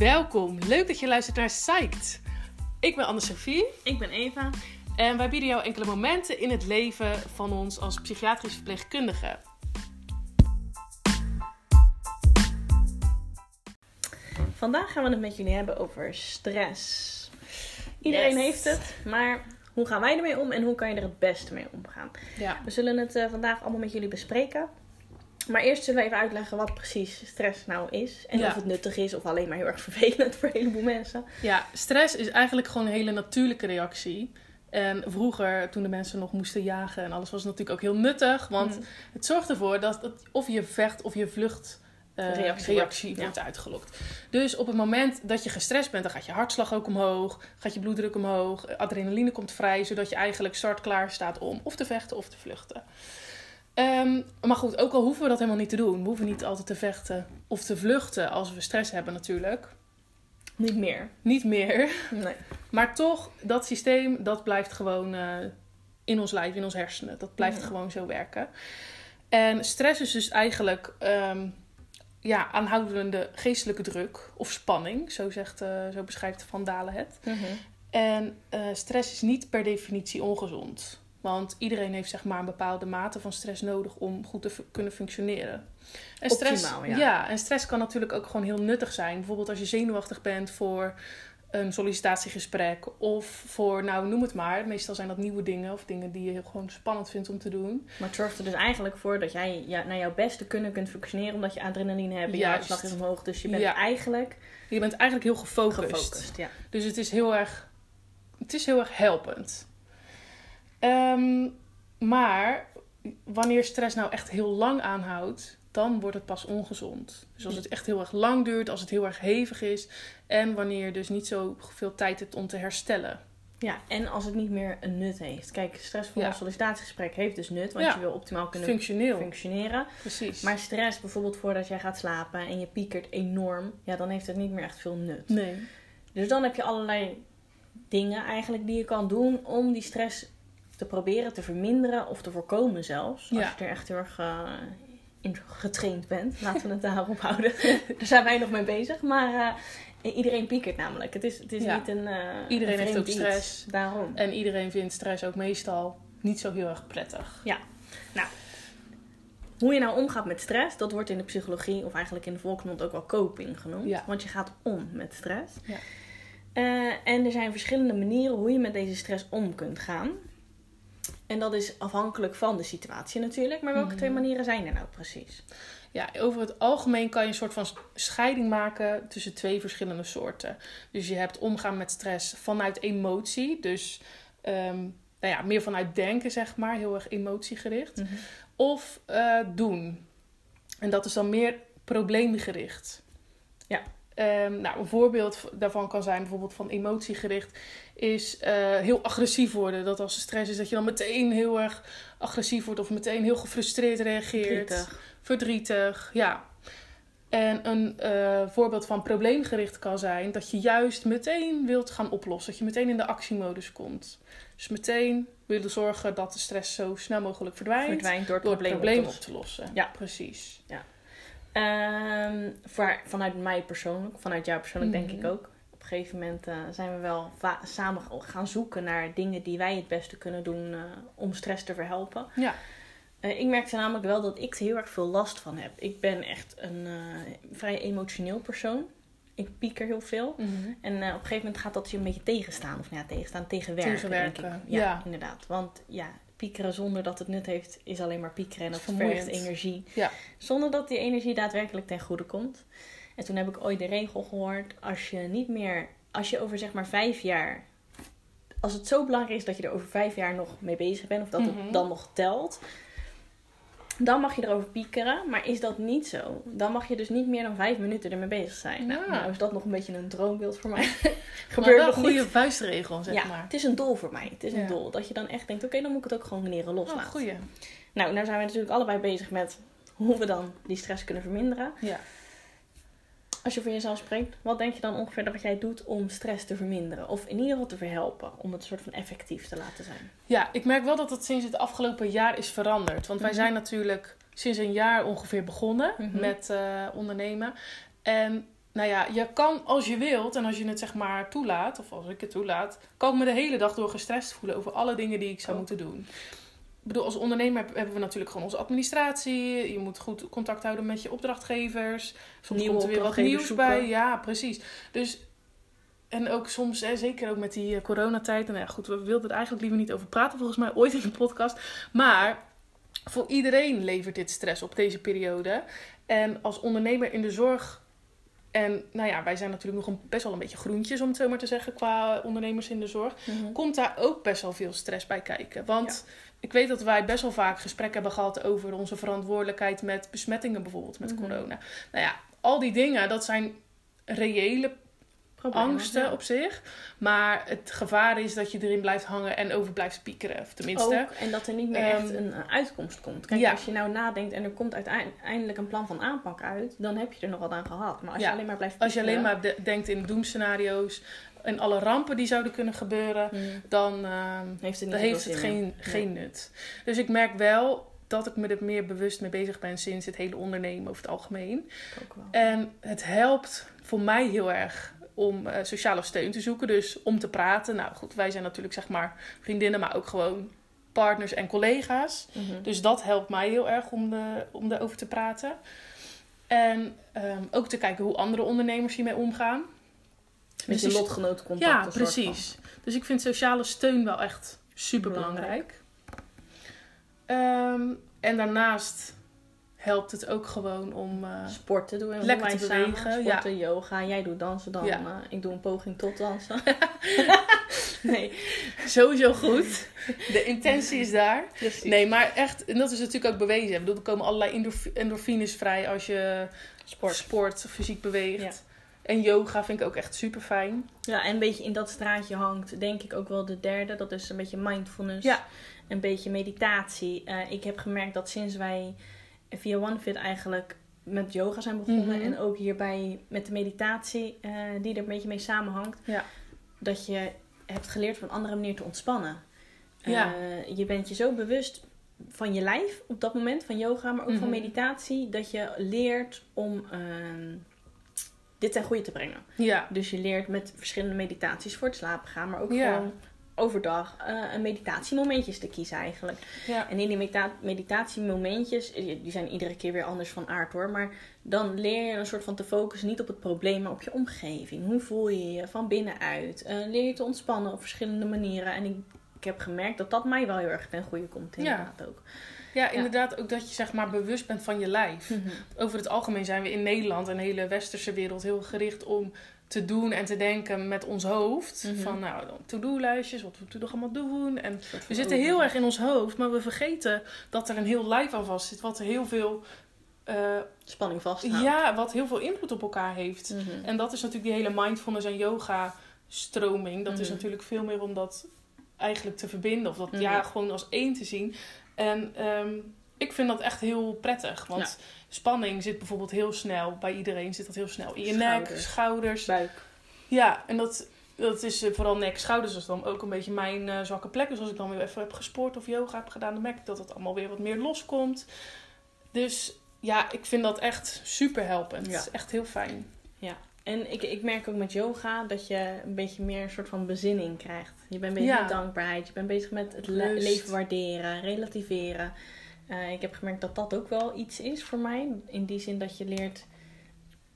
Welkom, leuk dat je luistert naar Psyched. Ik ben Anne-Sophie Ik ben Eva. en wij bieden jou enkele momenten in het leven van ons als psychiatrisch verpleegkundige. Vandaag gaan we het met jullie hebben over stress. Iedereen Yes. heeft het, maar hoe gaan wij ermee om en hoe kan je er het beste mee omgaan? Ja. We zullen het eh, vandaag allemaal met jullie bespreken. Maar eerst zullen we even uitleggen wat precies stress nou is. En Ja. of het nuttig is of alleen maar heel erg vervelend voor een heleboel mensen. ja, stress is eigenlijk gewoon een hele natuurlijke reactie. En vroeger, toen de mensen nog moesten jagen en alles, was het natuurlijk ook heel nuttig. Want Mm. het zorgt ervoor dat, dat of je vecht of je vlucht eh, Reactie reactie, wordt, wordt uitgelokt. Dus op het moment dat je gestrest bent, dan gaat je hartslag ook omhoog, gaat je bloeddruk omhoog, adrenaline komt vrij, zodat je eigenlijk start klaar staat om of te vechten of te vluchten. Ehm, maar goed, ook al hoeven we dat helemaal niet te doen. We hoeven niet altijd te vechten of te vluchten als we stress hebben natuurlijk. Niet meer. Niet meer. Nee. Maar toch, dat systeem, dat blijft gewoon eh, in ons lijf, in ons hersenen. Dat blijft gewoon zo werken. En stress is dus eigenlijk ehm, ja, aanhoudende geestelijke druk of spanning. Zo, zegt, eh, zo beschrijft Van Dalen het. Mhm. En eh, stress is niet per definitie ongezond. Want iedereen heeft zeg maar een bepaalde mate van stress nodig om goed te kunnen functioneren. En stress, Optimaal, ja. en stress kan natuurlijk ook gewoon heel nuttig zijn. Bijvoorbeeld als je zenuwachtig bent voor een sollicitatiegesprek of voor, nou noem het maar. Meestal zijn dat nieuwe dingen of dingen die je gewoon spannend vindt om te doen. Maar het zorgt er dus eigenlijk voor dat jij ja, naar jouw beste kunnen kunt functioneren. Omdat je adrenaline hebt, je hartslag is omhoog. Dus je bent Ja. eigenlijk Je bent eigenlijk heel gefocust. gefocust. Ja. Dus het is heel erg, het is heel erg helpend. Ehm, maar wanneer stress nou echt heel lang aanhoudt, dan wordt het pas ongezond. Dus als het echt heel erg lang duurt, als het heel erg hevig is en wanneer je dus niet zo veel tijd hebt om te herstellen. Ja, en als het niet meer een nut heeft. Kijk, stress voor Ja. een sollicitatiegesprek heeft dus nut, want Ja. je wil optimaal kunnen Functioneel. functioneren. Precies. Maar stress, bijvoorbeeld voordat jij gaat slapen en je piekert enorm, ja, dan heeft het niet meer echt veel nut. nee. Dus dan heb je allerlei dingen eigenlijk die je kan doen om die stress te proberen te verminderen of te voorkomen zelfs. Als Ja. je er echt heel erg eh, in getraind bent. Laten we het daarop houden. Daar zijn wij nog mee bezig. Maar eh, iedereen piekert namelijk. Het is, het is Ja. niet een. eh, Iedereen een heeft ook iets. stress. Daarom. En iedereen vindt stress ook meestal niet zo heel erg prettig. Hoe je nou omgaat met stress, dat wordt in de psychologie of eigenlijk in de volksmond ook wel coping genoemd. Ja. Want je gaat om met stress. Ja. En er zijn verschillende manieren hoe je met deze stress om kunt gaan. En dat is afhankelijk van de situatie natuurlijk. Maar welke Mhm. twee manieren zijn er nou precies? Ja, over het algemeen kan je een soort van scheiding maken tussen twee verschillende soorten. Dus je hebt omgaan met stress vanuit emotie. Dus ehm, nou ja, meer vanuit denken, zeg maar. Heel erg emotiegericht. Of eh, doen. En dat is dan meer probleemgericht. Ja. Ehm, nou, een voorbeeld daarvan kan zijn, bijvoorbeeld van emotiegericht, is eh, heel agressief worden. Dat als er stress is, dat je dan meteen heel erg agressief wordt of meteen heel gefrustreerd reageert Verdrietig. verdrietig, ja. En een eh, voorbeeld van probleemgericht kan zijn dat je juist meteen wilt gaan oplossen. Dat je meteen in de actiemodus komt. Dus meteen willen zorgen dat de stress zo snel mogelijk verdwijnt. Verdwijnt door het door het probleem, probleem op te lossen. Ja. precies. Ehm, voor, vanuit mij persoonlijk, vanuit jou persoonlijk denk Mhm. ik ook. Op een gegeven moment eh, zijn we wel samen gaan zoeken naar dingen die wij het beste kunnen doen eh, om stress te verhelpen. Ja. Eh, ik merkte namelijk wel dat ik er heel erg veel last van heb. Ik ben echt een vrij emotioneel persoon. Ik pieker heel veel. En eh, op een gegeven moment gaat dat je een beetje tegenstaan. Of nou ja, tegenstaan, tegenwerken, Tegenwerken, denk ik. Ja, ja. inderdaad. Want ja, piekeren zonder dat het nut heeft, is alleen maar piekeren. En dat vermoeiend. vergt energie. Ja. Zonder dat die energie daadwerkelijk ten goede komt. En toen heb ik ooit de regel gehoord. Als je niet meer, als je over zeg maar vijf jaar... Als het zo belangrijk is dat je er over vijf jaar nog mee bezig bent. Of dat Mhm. het dan nog telt. Dan mag je erover piekeren. Maar is dat niet zo? Dan mag je dus niet meer dan vijf minuten ermee bezig zijn. Nou, Ja. nou is dat nog een beetje een droombeeld voor mij. Maar Gebeurt wel een goede vuistregel, zeg ja, maar. het is een doel voor mij. Het is Ja. een doel. Dat je dan echt denkt, oké, dan moet ik het ook gewoon leren Oh, loslaten. goeie. nou, nou zijn we natuurlijk allebei bezig met hoe we dan die stress kunnen verminderen. Ja. Als je voor jezelf spreekt, wat denk je dan ongeveer dat jij doet om stress te verminderen? Of in ieder geval te verhelpen, om het soort van effectief te laten zijn. ja, ik merk wel dat het sinds het afgelopen jaar is veranderd. Want wij Mhm. zijn natuurlijk sinds een jaar ongeveer begonnen Mhm. met eh, ondernemen. En nou ja, je kan als je wilt en als je het zeg maar toelaat, of als ik het toelaat, kan ik me de hele dag door gestrest voelen over alle dingen die ik zou Oh. moeten doen. Ik bedoel, als ondernemer heb- hebben we natuurlijk gewoon onze administratie. Je moet goed contact houden met je opdrachtgevers. Soms Nieuwe komt er weer wat nieuws bij. Ja, precies. Dus, en ook soms, hè, zeker ook met die eh, coronatijd. En ja, goed, we wilden er eigenlijk liever niet over praten, volgens mij, ooit in de podcast. Maar voor iedereen levert dit stress op deze periode. En als ondernemer in de zorg. En nou ja, wij zijn natuurlijk nog een, best wel een beetje groentjes, om het zo maar te zeggen, qua ondernemers in de zorg. Mhm. Komt daar ook best wel veel stress bij kijken. Want ik weet dat wij best wel vaak gesprekken hebben gehad over onze verantwoordelijkheid met besmettingen, bijvoorbeeld met Mhm. corona. Nou ja, al die dingen, dat zijn reële Problemen, angsten ja. op zich. Maar het gevaar is dat je erin blijft hangen en over blijft piekeren. Of tenminste. Ook, en dat er niet meer Ehm, echt een, eh, uitkomst komt. Kijk, ja. als je nou nadenkt en er komt uiteindelijk een plan van aanpak uit, dan heb je er nog wat aan gehad. Maar als Ja. je alleen maar blijft Als je alleen piekeren, maar de- denkt in doemscenario's en alle rampen die zouden kunnen gebeuren, dan ehm, heeft het niet heeft het geen, nut. Dus ik merk wel dat ik me er meer bewust mee bezig ben sinds het hele ondernemen over het algemeen. Ook wel. En het helpt voor mij heel erg om eh, sociale steun te zoeken. Dus om te praten. Nou goed, wij zijn natuurlijk zeg maar vriendinnen, maar ook gewoon partners en collega's. Mhm. Dus dat helpt mij heel erg om, de, om erover te praten. En ehm, ook te kijken hoe andere ondernemers hiermee omgaan. Met Dus je die- lotgenotencontact. Ja, precies. Dus ik vind sociale steun wel echt super belangrijk. Ehm, en daarnaast helpt het ook gewoon om. eh, Sporten doen we Lekker te samen. bewegen, Sporten, yoga. Jij doet dansen dan. Ja. eh, ik doe een poging tot dansen. nee, sowieso goed. De intentie is daar. precies. Nee, maar echt, en dat is natuurlijk ook bewezen. Ik bedoel, er komen allerlei endorf- endorfines vrij als je Sport. sport, fysiek beweegt. Ja. En yoga vind ik ook echt super fijn. Ja, en een beetje in dat straatje hangt, denk ik ook wel de derde. Dat is een beetje mindfulness. Ja. Een beetje meditatie. Eh, ik heb gemerkt dat sinds wij via OneFit eigenlijk met yoga zijn begonnen. Mhm. En ook hierbij met de meditatie, eh, die er een beetje mee samenhangt. Ja. Dat je hebt geleerd op een andere manier te ontspannen. Ja. Eh, je bent je zo bewust van je lijf op dat moment, van yoga, maar ook van Mhm. meditatie. Dat je leert om ehm, dit ten goede te brengen. Ja. Dus je leert met verschillende meditaties voor het slapen gaan, maar ook Ja. gewoon overdag een meditatiemomentjes te kiezen eigenlijk. Ja. En in die medita- meditatiemomentjes, eh, die zijn iedere keer weer anders van aard hoor, maar dan leer je een soort van te focussen niet op het probleem, maar op je omgeving. Hoe voel je je van binnenuit? Eh, leer je te ontspannen op verschillende manieren. En ik, ik heb gemerkt dat dat mij wel heel erg ten goede komt inderdaad ook. Ja, inderdaad ook dat je zeg maar bewust bent van je lijf. Mhm. Over het algemeen zijn we in Nederland en de hele westerse wereld heel gericht om te doen en te denken met ons hoofd. Mhm. Van nou, to-do-lijstjes, wat we moeten nog allemaal doen. En we zitten heel erg in ons hoofd, maar we vergeten dat er een heel lijf aan vast zit. Wat heel veel, eh, Spanning vasthoudt. ja, wat heel veel invloed op elkaar heeft. Mhm. En dat is natuurlijk die hele mindfulness en yoga stroming. Dat is natuurlijk veel meer om dat eigenlijk te verbinden. Of dat ja, gewoon als één te zien. En ehm, ik vind dat echt heel prettig. Want spanning zit bijvoorbeeld heel snel. Bij iedereen zit dat heel snel in je nek, Schouders. schouders. Buik. Ja, en dat, dat is eh, vooral nek, schouders. Dat is dan ook een beetje mijn eh, zwakke plek. Dus als ik dan weer even heb gesport of yoga heb gedaan... dan merk ik dat het allemaal weer wat meer loskomt. Dus ja, ik vind dat echt super helpend. Ja. Het is echt heel fijn. En ik, ik merk ook met yoga dat je een beetje meer een soort van bezinning krijgt. Je bent bezig Ja. met dankbaarheid. Je bent bezig met het le- leven waarderen, relativeren. Eh, ik heb gemerkt dat dat ook wel iets is voor mij. In die zin dat je leert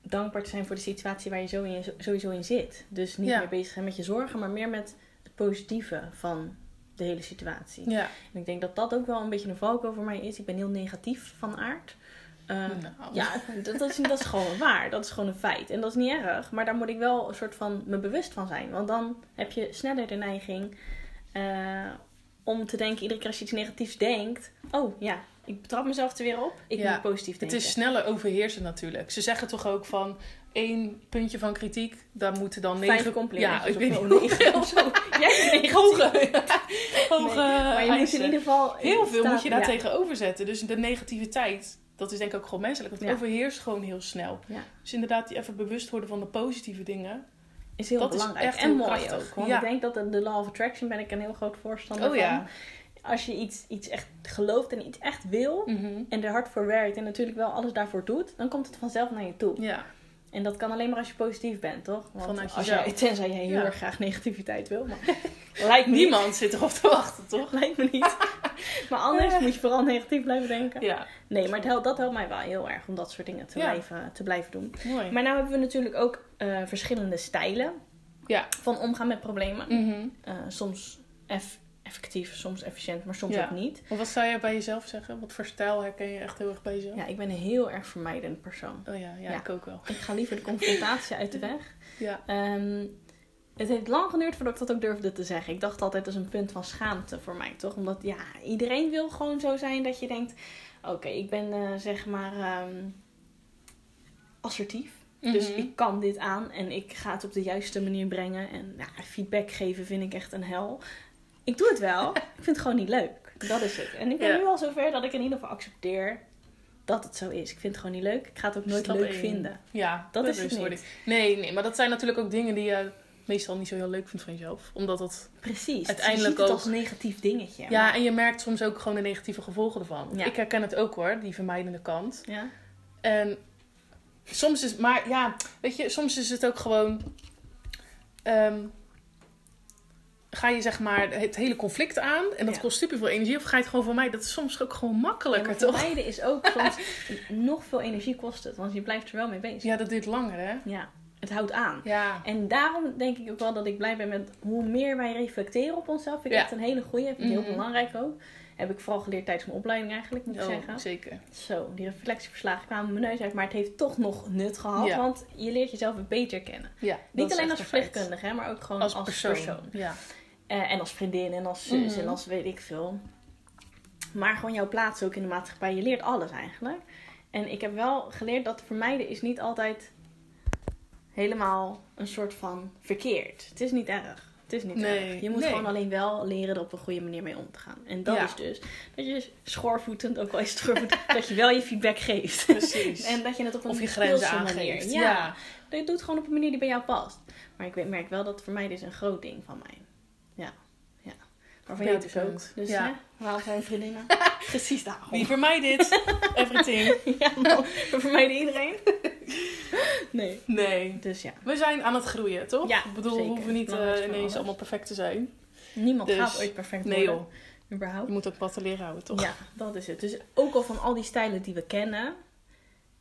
dankbaar te zijn voor de situatie waar je zo in, sowieso in zit. Dus niet Ja. meer bezig zijn met je zorgen, maar meer met het positieve van de hele situatie. Ja. En ik denk dat dat ook wel een beetje een valkuil voor mij is. Ik ben heel negatief van aard. Eh, Nou. ja, dat, dat, is, dat is gewoon waar. Dat is gewoon een feit. En dat is niet erg. Maar daar moet ik wel een soort van me bewust van zijn. Want dan heb je sneller de neiging eh, om te denken, iedere keer als je iets negatiefs denkt. Oh ja, ik betrap mezelf er weer op. Ik Ja, moet positief Het denken. is sneller overheersen natuurlijk. Ze zeggen toch ook van één puntje van kritiek, daar moeten dan negen... Vijf complimentjes Ja, ik weet niet of zo. Jij Hoge, hoge Nee, maar je moet in ieder geval... Heel veel moet je daar tegenover zetten. Dus de negativiteit, dat is denk ik ook gewoon menselijk. Dat Ja. overheerst gewoon heel snel. Ja. Dus inderdaad, die even bewust worden van de positieve dingen. Is heel Dat is belangrijk. echt en mooi ook. Want Ja. ik denk dat de, Law of Attraction ben ik een heel groot voorstander Oh van. ja. Als je iets, iets echt gelooft en iets echt wil... Mhm. en er hard voor werkt en natuurlijk wel alles daarvoor doet, dan komt het vanzelf naar je toe. Ja. En dat kan alleen maar als je positief bent, toch? Want Vanuit als jezelf. jij, tenzij jij heel erg graag negativiteit wil. Maar lijkt me niet. Niemand zit erop te wachten, toch? Lijkt me niet. maar anders moet je vooral negatief blijven denken. Ja, Nee, maar helpt, dat helpt mij wel heel erg om dat soort dingen te, Ja. blijven, te blijven doen. mooi. Maar nou hebben we natuurlijk ook eh, verschillende stijlen Ja. van omgaan met problemen. Mhm. Eh, soms eff- effectief, soms efficiënt, maar soms Ja. ook niet. Maar wat zou jij bij jezelf zeggen? Wat voor stijl herken je echt heel erg bij jezelf? Ja, ik ben een heel erg vermijdend persoon. Oh ja, ja, Ja. ik ook wel. Ik ga liever de confrontatie uit de weg. Ja. Ehm, het heeft lang geduurd voordat ik dat ook durfde te zeggen. Ik dacht altijd, dat is een punt van schaamte voor mij, toch? Omdat, ja, iedereen wil gewoon zo zijn dat je denkt... Oké, ik ben eh, zeg maar ehm, assertief. Dus Mhm. ik kan dit aan en ik ga het op de juiste manier brengen. En ja, feedback geven vind ik echt een hel. Ik doe het wel, ik vind het gewoon niet leuk. Dat is het. En ik ben Ja. nu al zover dat ik in ieder geval accepteer dat het zo is. Ik vind het gewoon niet leuk. Ik ga het ook nooit Stap leuk vinden. Ja, Dat is het niet. Nee, nee, maar dat zijn natuurlijk ook dingen die je meestal niet zo heel leuk vindt van jezelf. Omdat dat... Precies. Uiteindelijk je ziet het ook. als een negatief dingetje. Ja, maar- en je merkt soms ook gewoon de negatieve gevolgen ervan. Ja. Ik herken het ook hoor, die vermijdende kant. ja. En soms is... Maar ja, weet je, soms is het ook gewoon... ehm, ga je zeg maar het hele conflict aan en dat Ja. kost super veel energie. Of ga je het gewoon van mij? Dat is soms ook gewoon makkelijker, toch? vermijden is ook soms nog veel energie kost het. Want je blijft er wel mee bezig. Ja, dat duurt langer, hè? Ja, het houdt aan. Ja. En daarom denk ik ook wel dat ik blij ben met hoe meer wij reflecteren op onszelf. Vind ik Ja. echt een hele goeie. Vind ik heel Mhm. belangrijk ook. Heb ik vooral geleerd tijdens mijn opleiding eigenlijk, moet ik Oh, zeggen. zeker. Zo, die reflectieverslagen kwamen mijn neus uit. Maar het heeft toch nog nut gehad. Ja. Want je leert jezelf beter kennen. Ja, Niet alleen als verpleegkundige, hè, maar ook gewoon Als, als, persoon. persoon. Ja. Eh, en als vriendin en als zus Mhm. en als weet ik veel. Maar gewoon jouw plaats ook in de maatschappij. Je leert alles eigenlijk. En ik heb wel geleerd dat vermijden is niet altijd helemaal een soort van verkeerd. Het is niet erg. Het is niet Nee, erg. Je moet nee. gewoon alleen wel leren er op een goede manier mee om te gaan. En dat Ja. is dus dat je schoorvoetend, ook al is het schoorvoetend, dat je wel je feedback geeft. Precies. En dat je het op een of je grenzen aangeeft. Ja. Ja. Dat je doet gewoon op een manier die bij jou past. Maar ik merk wel dat vermijden is een groot ding van mij. Ja. ja. Maar Ja, jou dus ook. Dus Ja. hè, waarom zijn vriendinnen? Precies daarom. Wie vermijdt dit? Everything. Ja, man. We vermijden iedereen. Nee. Nee. Dus ja. We zijn aan het groeien, toch? Ja, Ik bedoel, we zeker. hoeven niet eh, ineens allemaal perfect te zijn. Niemand Dus- gaat ooit perfect Nee worden. joh, Überhaupt. je moet ook wat te leren houden, toch? Ja, dat is het. Dus ook al van al die stijlen die we kennen,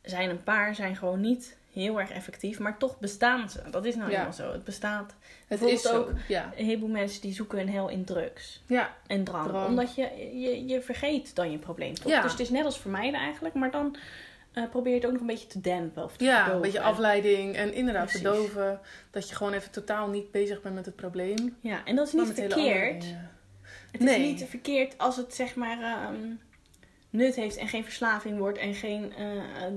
zijn een paar zijn gewoon niet heel erg effectief, maar toch bestaan ze. Dat is nou Ja. eenmaal zo. Het bestaat. Het is ook- Ja. Een heleboel mensen die zoeken hun hel in drugs Ja. en drank. Drank. Omdat je, je, je vergeet dan je probleem toch? Ja. Dus het is net als vermijden eigenlijk, maar dan eh, probeer je het ook nog een beetje te dempen. Of te ja, een beetje afleiding en inderdaad Precies. verdoven. Dat je gewoon even totaal niet bezig bent met het probleem. Ja, en dat is niet verkeerd. Het Nee. is niet verkeerd als het zeg maar ehm, nut heeft en geen verslaving wordt en geen eh,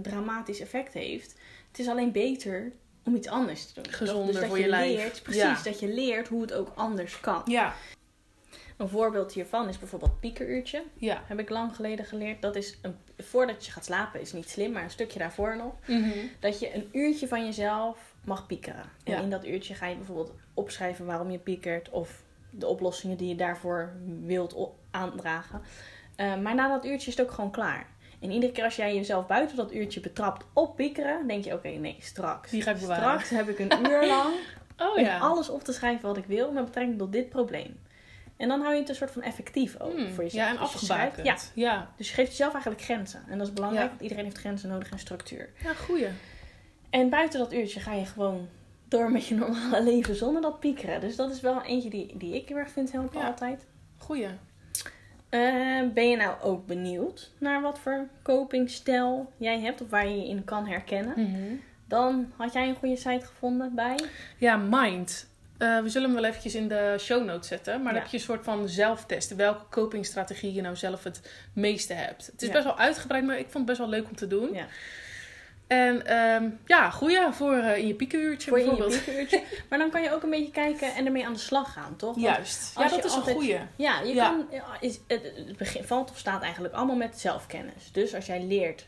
dramatisch effect heeft. Het is alleen beter om iets anders te doen. Gezonder dus dat voor je je lijf. Leert, precies, Ja. dat je leert hoe het ook anders kan. Ja. Een voorbeeld hiervan is bijvoorbeeld piekeruurtje. Ja. Heb ik lang geleden geleerd. Dat is een, voordat je gaat slapen is niet slim, maar een stukje daarvoor nog. Mhm. Dat je een uurtje van jezelf mag piekeren. En Ja. in dat uurtje ga je bijvoorbeeld opschrijven waarom je piekert. Of de oplossingen die je daarvoor wilt aandragen. Eh, maar na dat uurtje is het ook gewoon klaar. En iedere keer als jij jezelf buiten dat uurtje betrapt op piekeren, denk je: oké, nee, straks. Die ga ik bewaren. Straks heb ik een uur lang Oh om ja. alles op te schrijven wat ik wil met betrekking tot dit probleem. En dan hou je het een soort van effectief ook Hmm, voor jezelf. Ja, en Dus afgebakend. Ja, Ja. dus je geeft jezelf eigenlijk grenzen. En dat is belangrijk, Ja. want iedereen heeft grenzen nodig en structuur. Ja, goeie. En buiten dat uurtje ga je gewoon door met je normale leven zonder dat piekeren. Dus dat is wel eentje die, die ik heel erg vind helpen Ja. altijd. Goeie. Eh, ben je nou ook benieuwd naar wat voor copingstijl jij hebt of waar je je in kan herkennen? Mhm. Dan had jij een goede site gevonden bij. Ja, Mind. Eh, we zullen hem wel eventjes in de show notes zetten. Maar dan heb je een soort van zelftest. Welke copingstrategie je nou zelf het meeste hebt. Het is Ja. best wel uitgebreid, maar ik vond het best wel leuk om te doen. Ja. En ehm, ja, goeie voor eh, in je piekenuurtje Voor je in je bijvoorbeeld. piekenuurtje. maar dan kan je ook een beetje kijken en ermee aan de slag gaan, toch? Want Juist. Ja, dat is altijd- een goeie. Ja, je kan. Is, het, het begin, valt of staat eigenlijk allemaal met zelfkennis. Dus als jij leert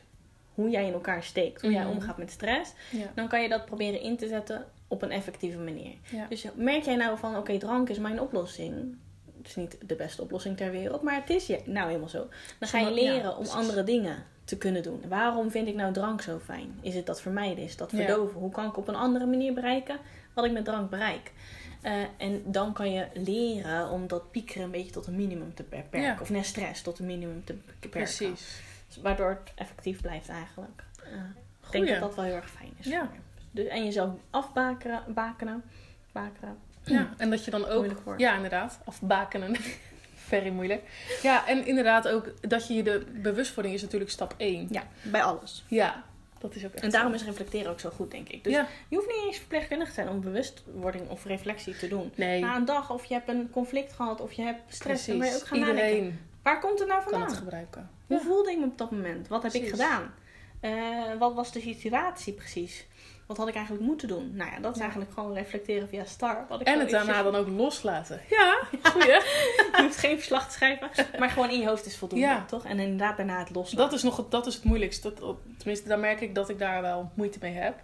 hoe jij in elkaar steekt, hoe jij Mhm. omgaat met stress, Ja. dan kan je dat proberen in te zetten op een effectieve manier. Ja. Dus merk jij nou van, oké, drank is mijn oplossing. Het is niet de beste oplossing ter wereld, maar het is je nou helemaal zo. Dan ga je leren om andere dingen te kunnen doen. Waarom vind ik nou drank zo fijn? Is het dat vermijden? Is dat verdoven? Hoe kan ik op een andere manier bereiken wat ik met drank bereik? Uh, en dan kan je leren om dat piekeren een beetje tot een minimum te beperken. Of net stress tot een minimum te beperken. Precies. Waardoor het effectief blijft eigenlijk. Uh, ik denk dat dat wel heel erg fijn is. Ja. Dus, en jezelf afbakenen. Bakenen, bakenen. Ja, en dat je dan ook... Ja, inderdaad. Afbakenen. Very moeilijk. Ja, en inderdaad ook dat je je de bewustwording is natuurlijk stap 1. Ja, bij alles. Ja, dat is ook echt En daarom is reflecteren ook zo goed, denk ik. Dus ja. je hoeft niet eens verpleegkundig te zijn om bewustwording of reflectie te doen. Nee. Na een dag, of je hebt een conflict gehad, of je hebt stress, dan ben je ook gaan Iedereen nadenken. Waar komt het nou vandaan? Kan het gebruiken. Hoe voelde ik me op dat moment? Wat heb ik gedaan? Uh, wat was de situatie precies? Wat had ik eigenlijk moeten doen? Nou ja, dat is eigenlijk gewoon reflecteren via STAR. Wat ik en het daarna dan ook loslaten. Ja, goeie. je hoeft geen verslag te schrijven, maar gewoon in je hoofd is voldoende, ja. toch? En inderdaad daarna het loslaten. Dat is, nog, dat is het moeilijkste. Dat, tenminste, daar merk ik dat ik daar wel moeite mee heb.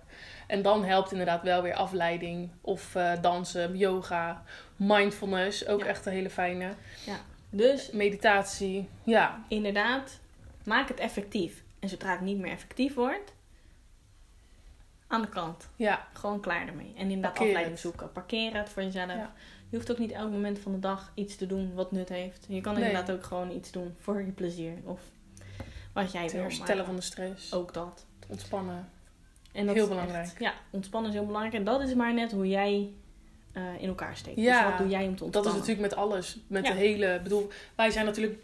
En dan helpt inderdaad wel weer afleiding of uh, dansen, yoga, mindfulness. Ook echt een hele fijne. Ja. Dus meditatie, ja. Inderdaad, maak het effectief. En zodra het niet meer effectief wordt, aan de kant. Ja. Gewoon klaar ermee. En inderdaad Parkeer afleiding zoeken. Parkeer het voor jezelf. Je hoeft ook niet elk moment van de dag iets te doen wat nut heeft. Je kan inderdaad ook gewoon iets doen voor je plezier. Of wat jij wil. herstellen van de stress. Ook dat. Ontspannen. En dat heel belangrijk. ja, ontspannen is heel belangrijk. En dat is maar net hoe jij uh, in elkaar steekt. Ja, dus wat doe jij om te ontspannen? Dat is natuurlijk met alles. Met de hele... bedoel, wij zijn natuurlijk...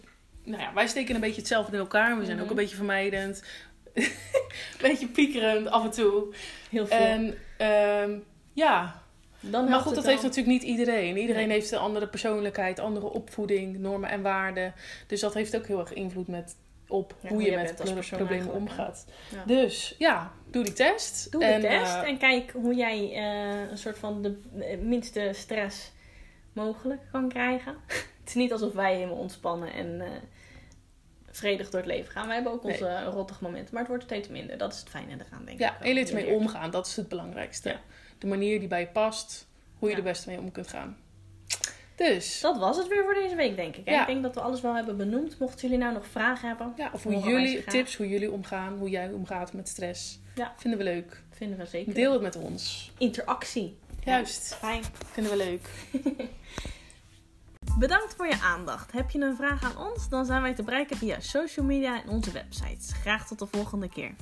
Nou ja, wij steken een beetje hetzelfde in elkaar. We zijn ook mhm. een beetje vermijdend. een beetje piekerend af en toe. Heel veel. En um, ja. Dan maar goed, dat heeft natuurlijk niet iedereen. Iedereen heeft een andere persoonlijkheid, andere opvoeding, normen en waarden. Dus dat heeft ook heel erg invloed met op hoe, je, met problemen omgaat. Dus ja, doe die test. Doe en, die test uh, en kijk hoe jij uh, een soort van de minste stress mogelijk kan krijgen. het is niet alsof wij helemaal ontspannen en uh, vredig door het leven gaan. We hebben ook onze nee. rottige momenten, maar het wordt steeds minder. Dat is het fijne eraan, denk ja, ik. Ja, en leert mee omgaan. Dat is het belangrijkste. De manier die bij je past, hoe je er best mee om kunt gaan. Dus. Dat was het weer voor deze week, denk ik. Ik denk dat we alles wel hebben benoemd. Mochten jullie nou nog vragen hebben. Ja, of hoe jullie, tips hoe jullie omgaan, hoe jij omgaat met stress. Ja. Vinden we leuk. Vinden we zeker. Deel het met ons. Interactie. Juist. fijn. Vinden we leuk. Bedankt voor je aandacht. Heb je een vraag aan ons? Dan zijn wij te bereiken via social media en onze websites. Graag tot de volgende keer.